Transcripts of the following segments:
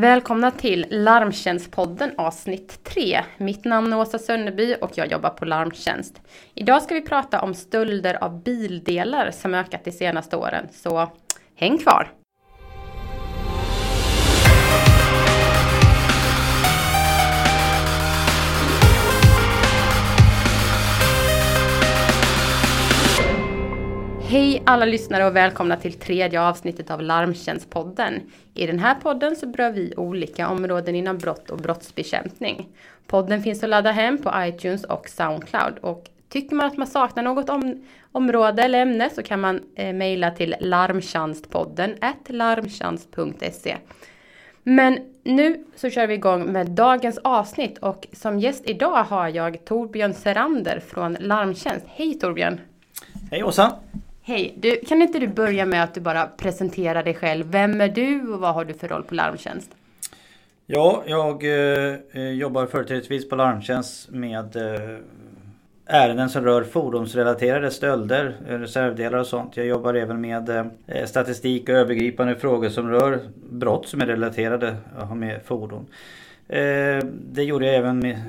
Välkomna till Larmtjänstpodden avsnitt 3. Mitt namn är Åsa Sönderby och jag jobbar på Larmtjänst. Idag ska vi prata om stölder av bildelar som ökat de senaste åren, så häng kvar! Hej alla lyssnare och välkomna till tredje avsnittet av Larmtjänstpodden. I den här podden så berör vi olika områden inom brott och brottsbekämpning. Podden finns att ladda hem på iTunes och Soundcloud och tycker man att man saknar något om, område eller ämne så kan man eh, mejla till larmtjänstpodden larmtjänst.se. Men nu så kör vi igång med dagens avsnitt och som gäst idag har jag Torbjörn Serander från Larmtjänst. Hej Torbjörn! Hej Åsa! Hej! Du, kan inte du börja med att du bara presenterar dig själv? Vem är du och vad har du för roll på Larmtjänst? Ja, jag eh, eh jobbar företrädesvis på Larmtjänst med eh, ärenden som rör fordonsrelaterade stölder, eh, reservdelar och sånt. Jag jobbar även med eh, statistik och övergripande frågor som rör brott som är relaterade eh, med fordon. Eh, det gjorde jag även med,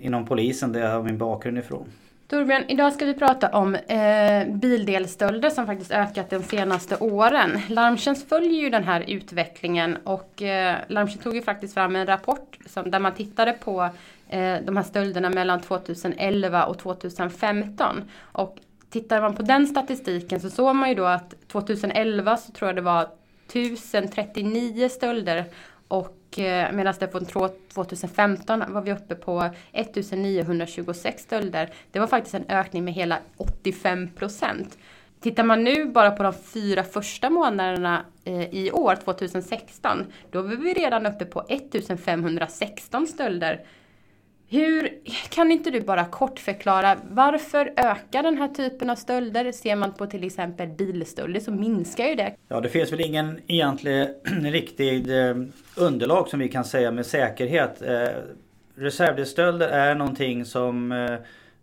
inom polisen där jag har min bakgrund ifrån. Torbjörn, idag ska vi prata om eh, bildelstölder som faktiskt ökat de senaste åren. Larmtjänst följer ju den här utvecklingen och eh, Larmtjänst tog ju faktiskt fram en rapport som, där man tittade på eh, de här stölderna mellan 2011 och 2015. Och tittar man på den statistiken så såg man ju då att 2011 så tror jag det var 1039 stölder och eh, medan det på 2015 var vi uppe på 1926 stölder. Det var faktiskt en ökning med hela 85 procent. Tittar man nu bara på de fyra första månaderna eh, i år, 2016, då var vi redan uppe på 1516 stölder. Hur, kan inte du bara kort förklara varför ökar den här typen av stölder? Ser man på till exempel bilstölder så minskar ju det. Ja det finns väl ingen egentlig riktig eh, underlag som vi kan säga med säkerhet. Eh, reservdelsstölder är någonting som eh,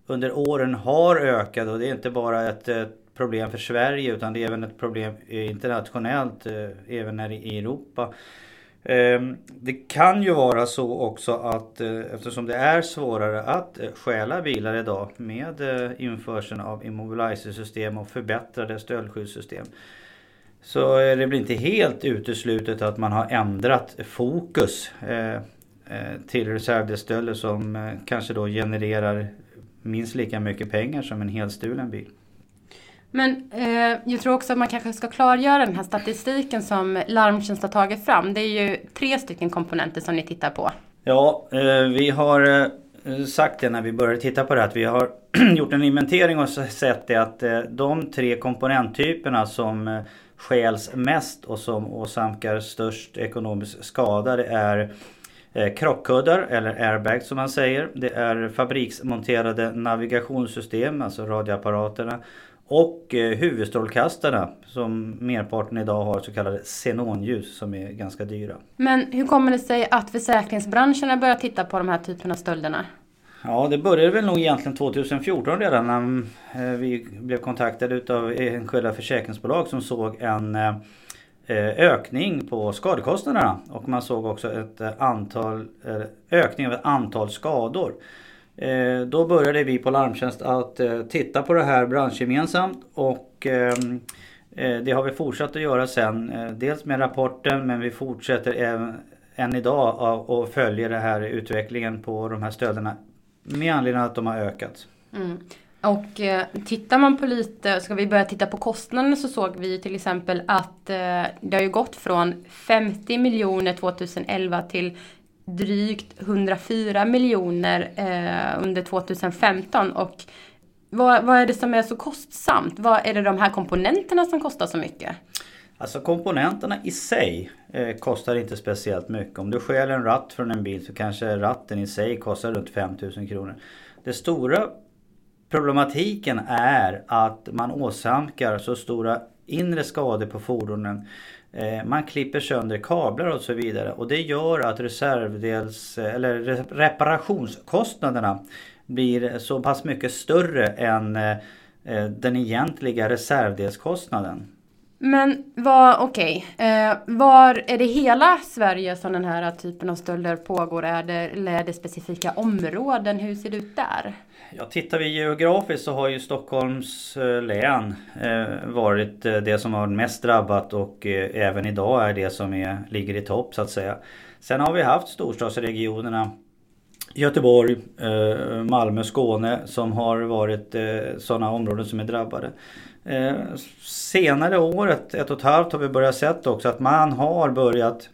under åren har ökat och det är inte bara ett problem för Sverige utan det är även ett problem internationellt, även här i Europa. Ehm, det kan ju vara så också att eh, eftersom det är svårare att eh, stjäla bilar idag med eh, införseln av immobilizersystem och förbättrade stöldskyddssystem. Så det blir inte helt uteslutet att man har ändrat fokus till reservdelsstölder som kanske då genererar minst lika mycket pengar som en helstulen bil. Men eh, jag tror också att man kanske ska klargöra den här statistiken som Larmtjänst har tagit fram. Det är ju tre stycken komponenter som ni tittar på. Ja, eh, vi har eh, sagt det när vi började titta på det här att vi har gjort en inventering och sett det att eh, de tre komponenttyperna som eh, stjäls mest och som åsamkar störst ekonomisk skada det är eh, krockkuddar eller airbags som man säger. Det är fabriksmonterade navigationssystem, alltså radioapparaterna och eh, huvudstrålkastarna som merparten idag har så kallade xenonljus som är ganska dyra. Men hur kommer det sig att försäkringsbranschen har börjat titta på de här typerna av stölderna? Ja det började väl nog egentligen 2014 redan när eh, vi blev kontaktade utav enskilda försäkringsbolag som såg en eh, ökning på skadekostnaderna och man såg också ett antal ökning av ett antal skador. Eh, då började vi på Larmtjänst att eh, titta på det här branschgemensamt och ehm, eh, det har vi fortsatt att göra sen. Eh, dels med rapporten men vi fortsätter även än idag och följer den här utvecklingen på de här stöderna med anledning av att de har ökat. Mm. Och eh, tittar man på lite, ska vi börja titta på kostnaderna så såg vi till exempel att eh, det har ju gått från 50 miljoner 2011 till drygt 104 miljoner eh, under 2015 och vad, vad är det som är så kostsamt? Vad är det de här komponenterna som kostar så mycket? Alltså komponenterna i sig eh, kostar inte speciellt mycket. Om du stjäl en ratt från en bil så kanske ratten i sig kostar runt 5000 kronor. Det stora problematiken är att man åsamkar så stora inre skador på fordonen Eh, man klipper sönder kablar och så vidare och det gör att reservdels eller reparationskostnaderna blir så pass mycket större än eh, eh, den egentliga reservdelskostnaden. Men vad, okej, okay. eh, var är det hela Sverige som den här typen av stölder pågår? Är det, eller är det specifika områden? Hur ser det ut där? Ja, tittar vi geografiskt så har ju Stockholms eh, län eh, varit eh, det som har mest drabbat och även idag är det som är, ligger i topp så att säga. Sen har vi haft storstadsregionerna Göteborg, Malmö, Skåne som har varit sådana områden som är drabbade. Senare året, ett och ett halvt, har vi börjat sett också att man har börjat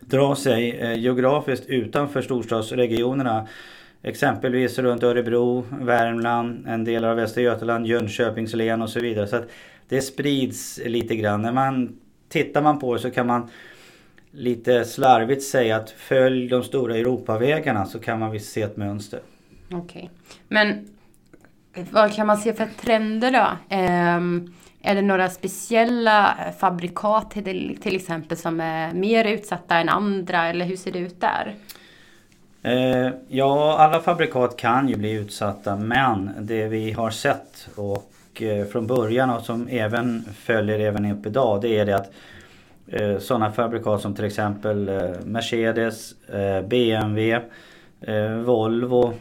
dra sig geografiskt utanför storstadsregionerna. Exempelvis runt Örebro, Värmland, en del av Västra Götaland, Jönköpings län och så vidare. Så att det sprids lite grann. När man tittar man på det så kan man lite slarvigt säga att följ de stora Europavägarna så kan man visst se ett mönster. Okej. Okay. Men vad kan man se för trender då? Um, är det några speciella fabrikat till, till exempel som är mer utsatta än andra eller hur ser det ut där? Eh, ja, alla fabrikat kan ju bli utsatta men det vi har sett och eh, från början och som även följer även upp idag det är det att eh, sådana fabrikat som till exempel eh, Mercedes, eh, BMW, eh, Volvo,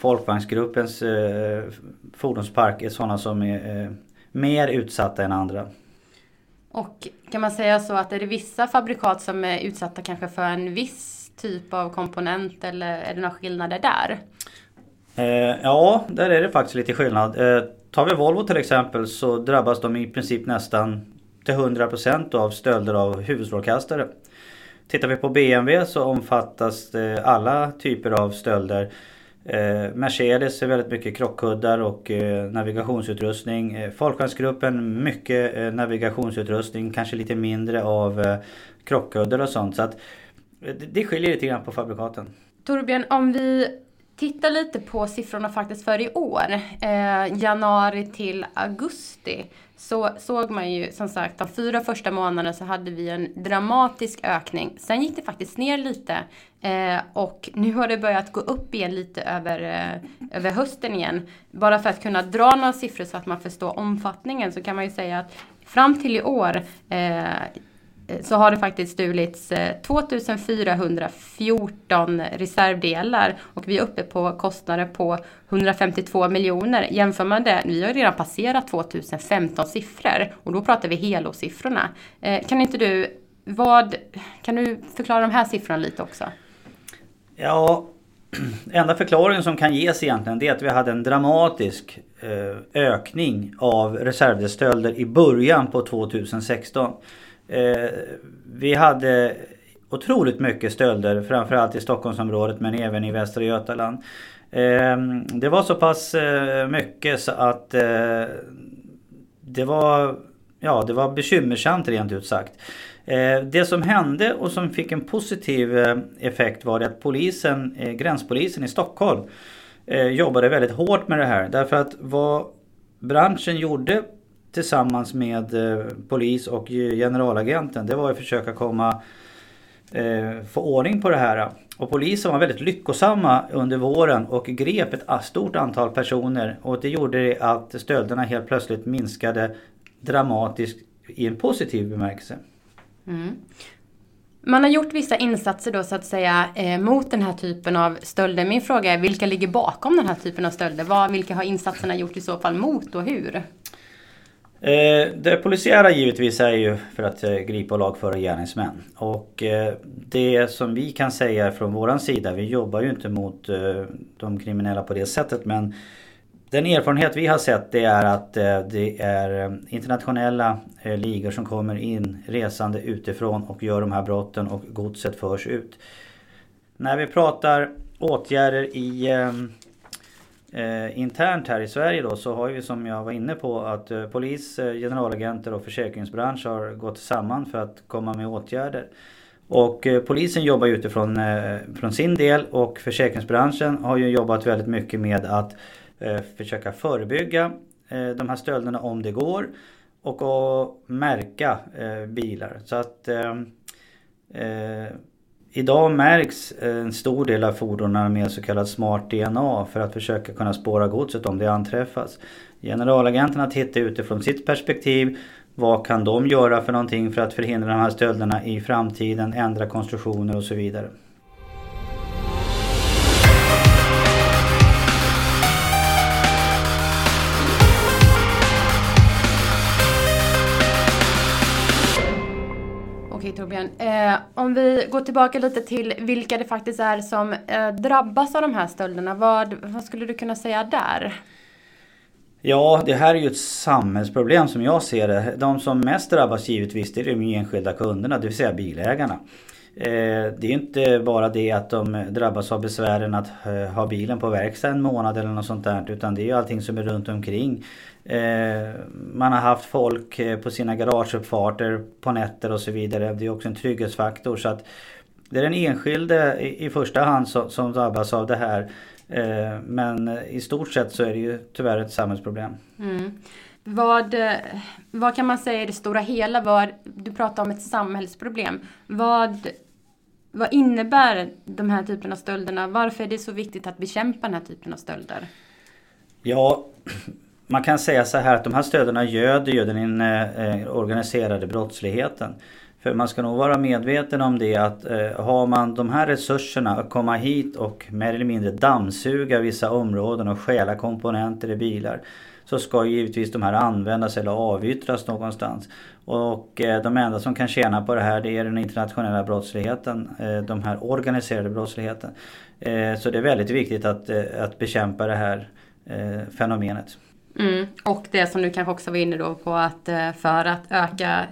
Folkvagnsgruppens fordonspark är sådana som är mer utsatta än andra. Och kan man säga så att är det vissa fabrikat som är utsatta kanske för en viss typ av komponent eller är det några skillnader där? Eh, ja, där är det faktiskt lite skillnad. Eh, tar vi Volvo till exempel så drabbas de i princip nästan till 100% av stölder av huvudstrålkastare. Tittar vi på BMW så omfattas eh, alla typer av stölder. Eh, Mercedes är väldigt mycket krockkuddar och eh, navigationsutrustning. Eh, Folkvagnsgruppen mycket eh, navigationsutrustning, kanske lite mindre av eh, krockkuddar och sånt. Så att det skiljer lite grann på fabrikaten. Torbjörn, om vi tittar lite på siffrorna faktiskt för i år, eh, januari till augusti, så såg man ju som sagt de fyra första månaderna så hade vi en dramatisk ökning. Sen gick det faktiskt ner lite eh, och nu har det börjat gå upp igen lite över, eh, över hösten igen. Bara för att kunna dra några siffror så att man förstår omfattningen så kan man ju säga att fram till i år eh, Eh, Eh, så har det faktiskt stulits eh, 2414 reservdelar och vi är uppe på kostnader på 152 miljoner. Jämför man det, vi har redan passerat 2015 siffror och då pratar vi helårssiffrorna. Eh, kan inte du, vad, kan du förklara de här siffrorna lite också? Ja, enda förklaringen som kan ges egentligen det är att vi hade en dramatisk ökning av reservdelsstölder i början på 2016. Eh, vi hade otroligt mycket stölder framförallt i Stockholmsområdet men även i Västra Götaland. Eh, det var så pass eh, mycket så att eh, det var Ja det var bekymmersamt rent ut sagt. Eh, det som hände och som fick en positiv eh, effekt var det att polisen, eh, gränspolisen i Stockholm jobbade väldigt hårt med det här. Därför att vad branschen gjorde tillsammans med eh, polis och generalagenten det var att försöka komma eh, få ordning på det här. Och polisen var väldigt lyckosamma under våren och grep ett stort antal personer och det gjorde att stölderna helt plötsligt minskade dramatiskt i en positiv bemärkelse. Mm. Man har gjort vissa insatser då så att säga eh, mot den här typen av stölder. Min fråga är vilka ligger bakom den här typen av stölder? Vad, vilka har insatserna gjort i så fall mot och hur? Eh, det polisiära givetvis är ju för att eh, gripa och lagföra gärningsmän. Och eh, det som vi kan säga från våran sida, vi jobbar ju inte mot de kriminella på det sättet men den erfarenhet vi har sett det är att det är internationella ligor som kommer in resande utifrån och gör de här brotten och godset förs ut. När vi pratar åtgärder i Eh, internt här i Sverige då så har vi som jag var inne på att eh, polis, eh, generalagenter och försäkringsbransch har gått samman för att komma med åtgärder. Och eh, polisen jobbar utifrån eh, från sin del och försäkringsbranschen har ju jobbat väldigt mycket med att eh, försöka förebygga eh, de här stölderna om det går. Och att märka eh, bilar. Så att eh, Idag märks eh, en stor del av fordonen med så kallat smart DNA för att försöka kunna spåra godset om det anträffas. Generalagenterna tittar utifrån sitt perspektiv Vad kan de göra för någonting för att förhindra de här stölderna i framtiden, ändra konstruktioner och så vidare. Eh, om vi går tillbaka lite till vilka det faktiskt är som eh, drabbas av de här stölderna. Vad, vad skulle du kunna säga där? Ja, det här är ju ett samhällsproblem som jag ser det. De som mest drabbas givetvis det är de enskilda kunderna, det vill säga bilägarna. Eh, det är inte bara det att de drabbas av besvären att eh, ha bilen på verkstad en månad eller något sånt där. Utan det är ju allting som är runt omkring. Eh, man har haft folk på sina garageuppfarter på nätter och så vidare. Det är också en trygghetsfaktor. Så att det är den enskilde i första hand som drabbas av det här. Men i stort sett så är det ju tyvärr ett samhällsproblem. Mm. Vad, vad kan man säga i det stora hela? Vad, du pratar om ett samhällsproblem. Vad vad innebär de här typen av stölderna? Varför är det så viktigt att bekämpa den här typen av stölder? Ja, man kan säga så här att de här stöderna göder ju den eh, organiserade brottsligheten. För man ska nog vara medveten om det att eh, har man de här resurserna att komma hit och mer eller mindre dammsuga vissa områden och stjäla komponenter i bilar så ska givetvis de här användas eller avyttras någonstans. Och eh, de enda som kan tjäna på det här det är den internationella brottsligheten, eh, de här organiserade brottsligheten. Eh, så det är väldigt viktigt att, eh, att bekämpa det här eh, fenomenet. Mm. Och det som du kanske också var inne då på att för att öka,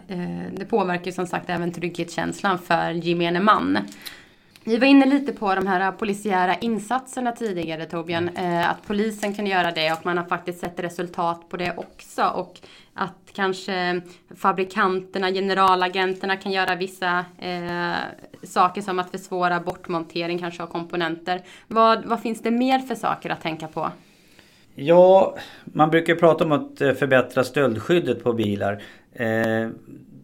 det påverkar som sagt även trygghetskänslan för gemene man. Vi var inne lite på de här polisiära insatserna tidigare Torbjörn. Eh, att polisen kan göra det och man har faktiskt sett resultat på det också. Och att kanske fabrikanterna, generalagenterna kan göra vissa eh, saker som att försvåra bortmontering kanske av komponenter. Vad, vad finns det mer för saker att tänka på? Ja, man brukar prata om att eh, förbättra stöldskyddet på bilar. Eh,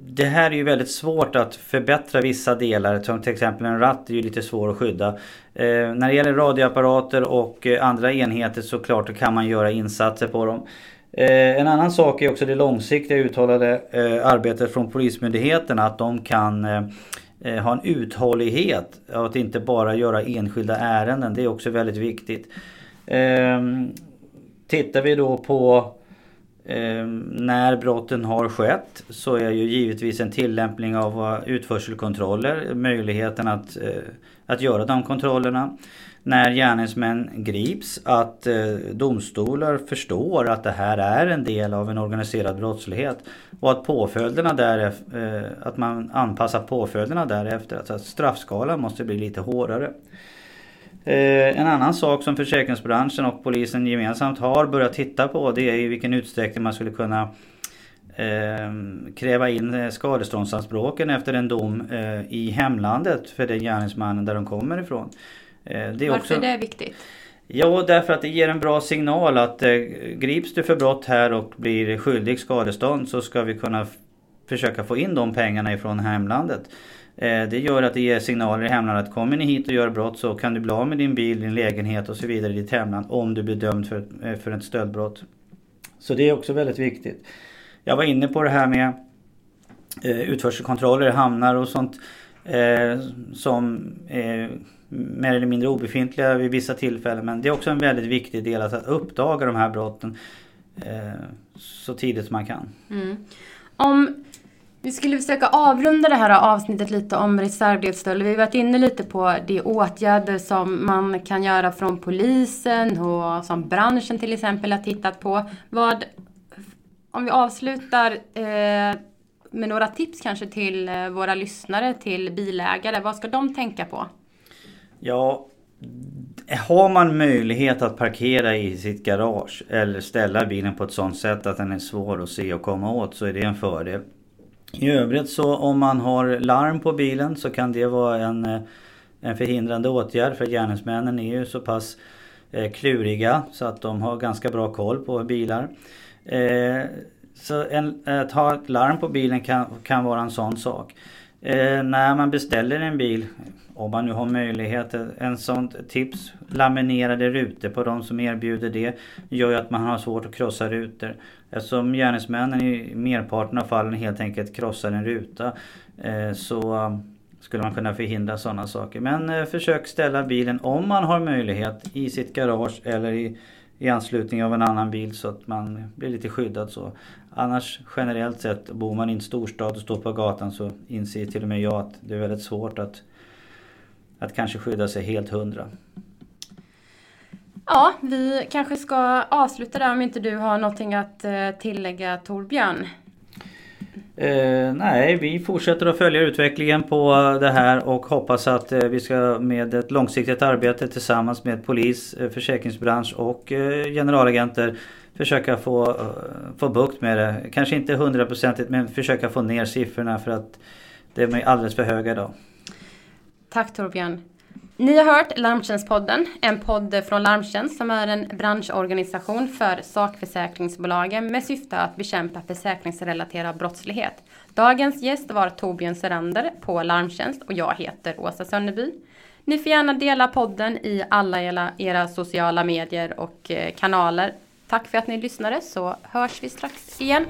det här är ju väldigt svårt att förbättra vissa delar. Som till exempel en ratt är ju lite svår att skydda. Eh, när det gäller radioapparater och andra enheter så klart kan man göra insatser på dem. En annan sak är också det långsiktiga uttalade arbetet från Polismyndigheten. Att de kan ha en uthållighet. Att inte bara göra enskilda ärenden. Det är också väldigt viktigt. Ehm, Tittar vi då på Eh, när brotten har skett så är ju givetvis en tillämpning av eh, utförselkontroller möjligheten att, eh, att göra de kontrollerna. När gärningsmän grips att eh, domstolar förstår att det här är en del av en organiserad brottslighet och att påföljderna därefter, eh, att man anpassar påföljderna därefter. Alltså att straffskalan måste bli lite hårdare. Eh, en annan sak som försäkringsbranschen och polisen gemensamt har börjat titta på det är i vilken utsträckning man skulle kunna eh, kräva in skadeståndsanspråken efter en dom eh, i hemlandet för den gärningsmannen där de kommer ifrån. det är Varför också... är det viktigt? Ja, därför att det ger en bra signal att eh, grips du för brott här och blir skyldig skadestånd så ska vi kunna försöka få in de pengarna ifrån hemlandet. Eh, det gör att det ger signaler i hemlandet. Kommer ni hit och gör brott så kan du bli av med din bil, din lägenhet och så vidare i ditt hemland om du blir dömd för, eh, för ett stöldbrott. Så det är också väldigt viktigt. Jag var inne på det här med eh, utförselkontroller i hamnar och sånt som är mer eller mindre obefintliga vid vissa tillfällen. Men det är också en väldigt viktig del att uppdaga de här brotten så tidigt som man kan. Mm. Om vi skulle försöka avrunda det här avsnittet lite om reservdelsstöld. Vi har varit inne lite på de åtgärder som man kan göra från polisen och som branschen till exempel har tittat på. Vad, om vi avslutar eh, med några tips kanske till eh, våra lyssnare, till bilägare. Vad ska de tänka på? Ja, har man möjlighet att parkera i sitt garage eller ställa bilen på ett sådant sätt att den är svår att se och komma åt så är det en fördel. I övrigt så om man har larm på bilen så kan det vara en, eh, en förhindrande åtgärd för gärningsmännen är ju så pass eh, kluriga så att de har ganska bra koll på bilar. Eh, så en, att ha ett larm på bilen kan, kan vara en sån sak. Eh, när man beställer en bil, om man nu har möjlighet, en sånt tips, laminerade rutor på de som erbjuder det gör ju att man har svårt att krossa rutor. Eftersom gärningsmännen i merparten av fallen helt enkelt krossar en ruta eh, så skulle man kunna förhindra sådana saker. Men eh, försök ställa bilen om man har möjlighet i sitt garage eller i, i anslutning av en annan bil så att man blir lite skyddad så. Annars generellt sett, bor man i en storstad och står på gatan så inser till och med jag att det är väldigt svårt att, att kanske skydda sig helt hundra. Ja, vi kanske ska avsluta där om inte du har någonting att eh, tillägga Torbjörn. Eh, nej, vi fortsätter att följa utvecklingen på det här och hoppas att eh, vi ska med ett långsiktigt arbete tillsammans med polis, eh, försäkringsbransch och eh, generalagenter försöka få, eh, få bukt med det. Kanske inte hundraprocentigt men försöka få ner siffrorna för att de är alldeles för höga idag. Tack Torbjörn. Ni har hört Larmtjänstpodden, en podd från Larmtjänst som är en branschorganisation för sakförsäkringsbolagen med syfte att bekämpa försäkringsrelaterad brottslighet. Dagens gäst var Torbjörn Serander på Larmtjänst och jag heter Åsa Sönneby. Ni får gärna dela podden i alla era sociala medier och eh, kanaler. Tack för att ni lyssnade så hörs vi strax igen.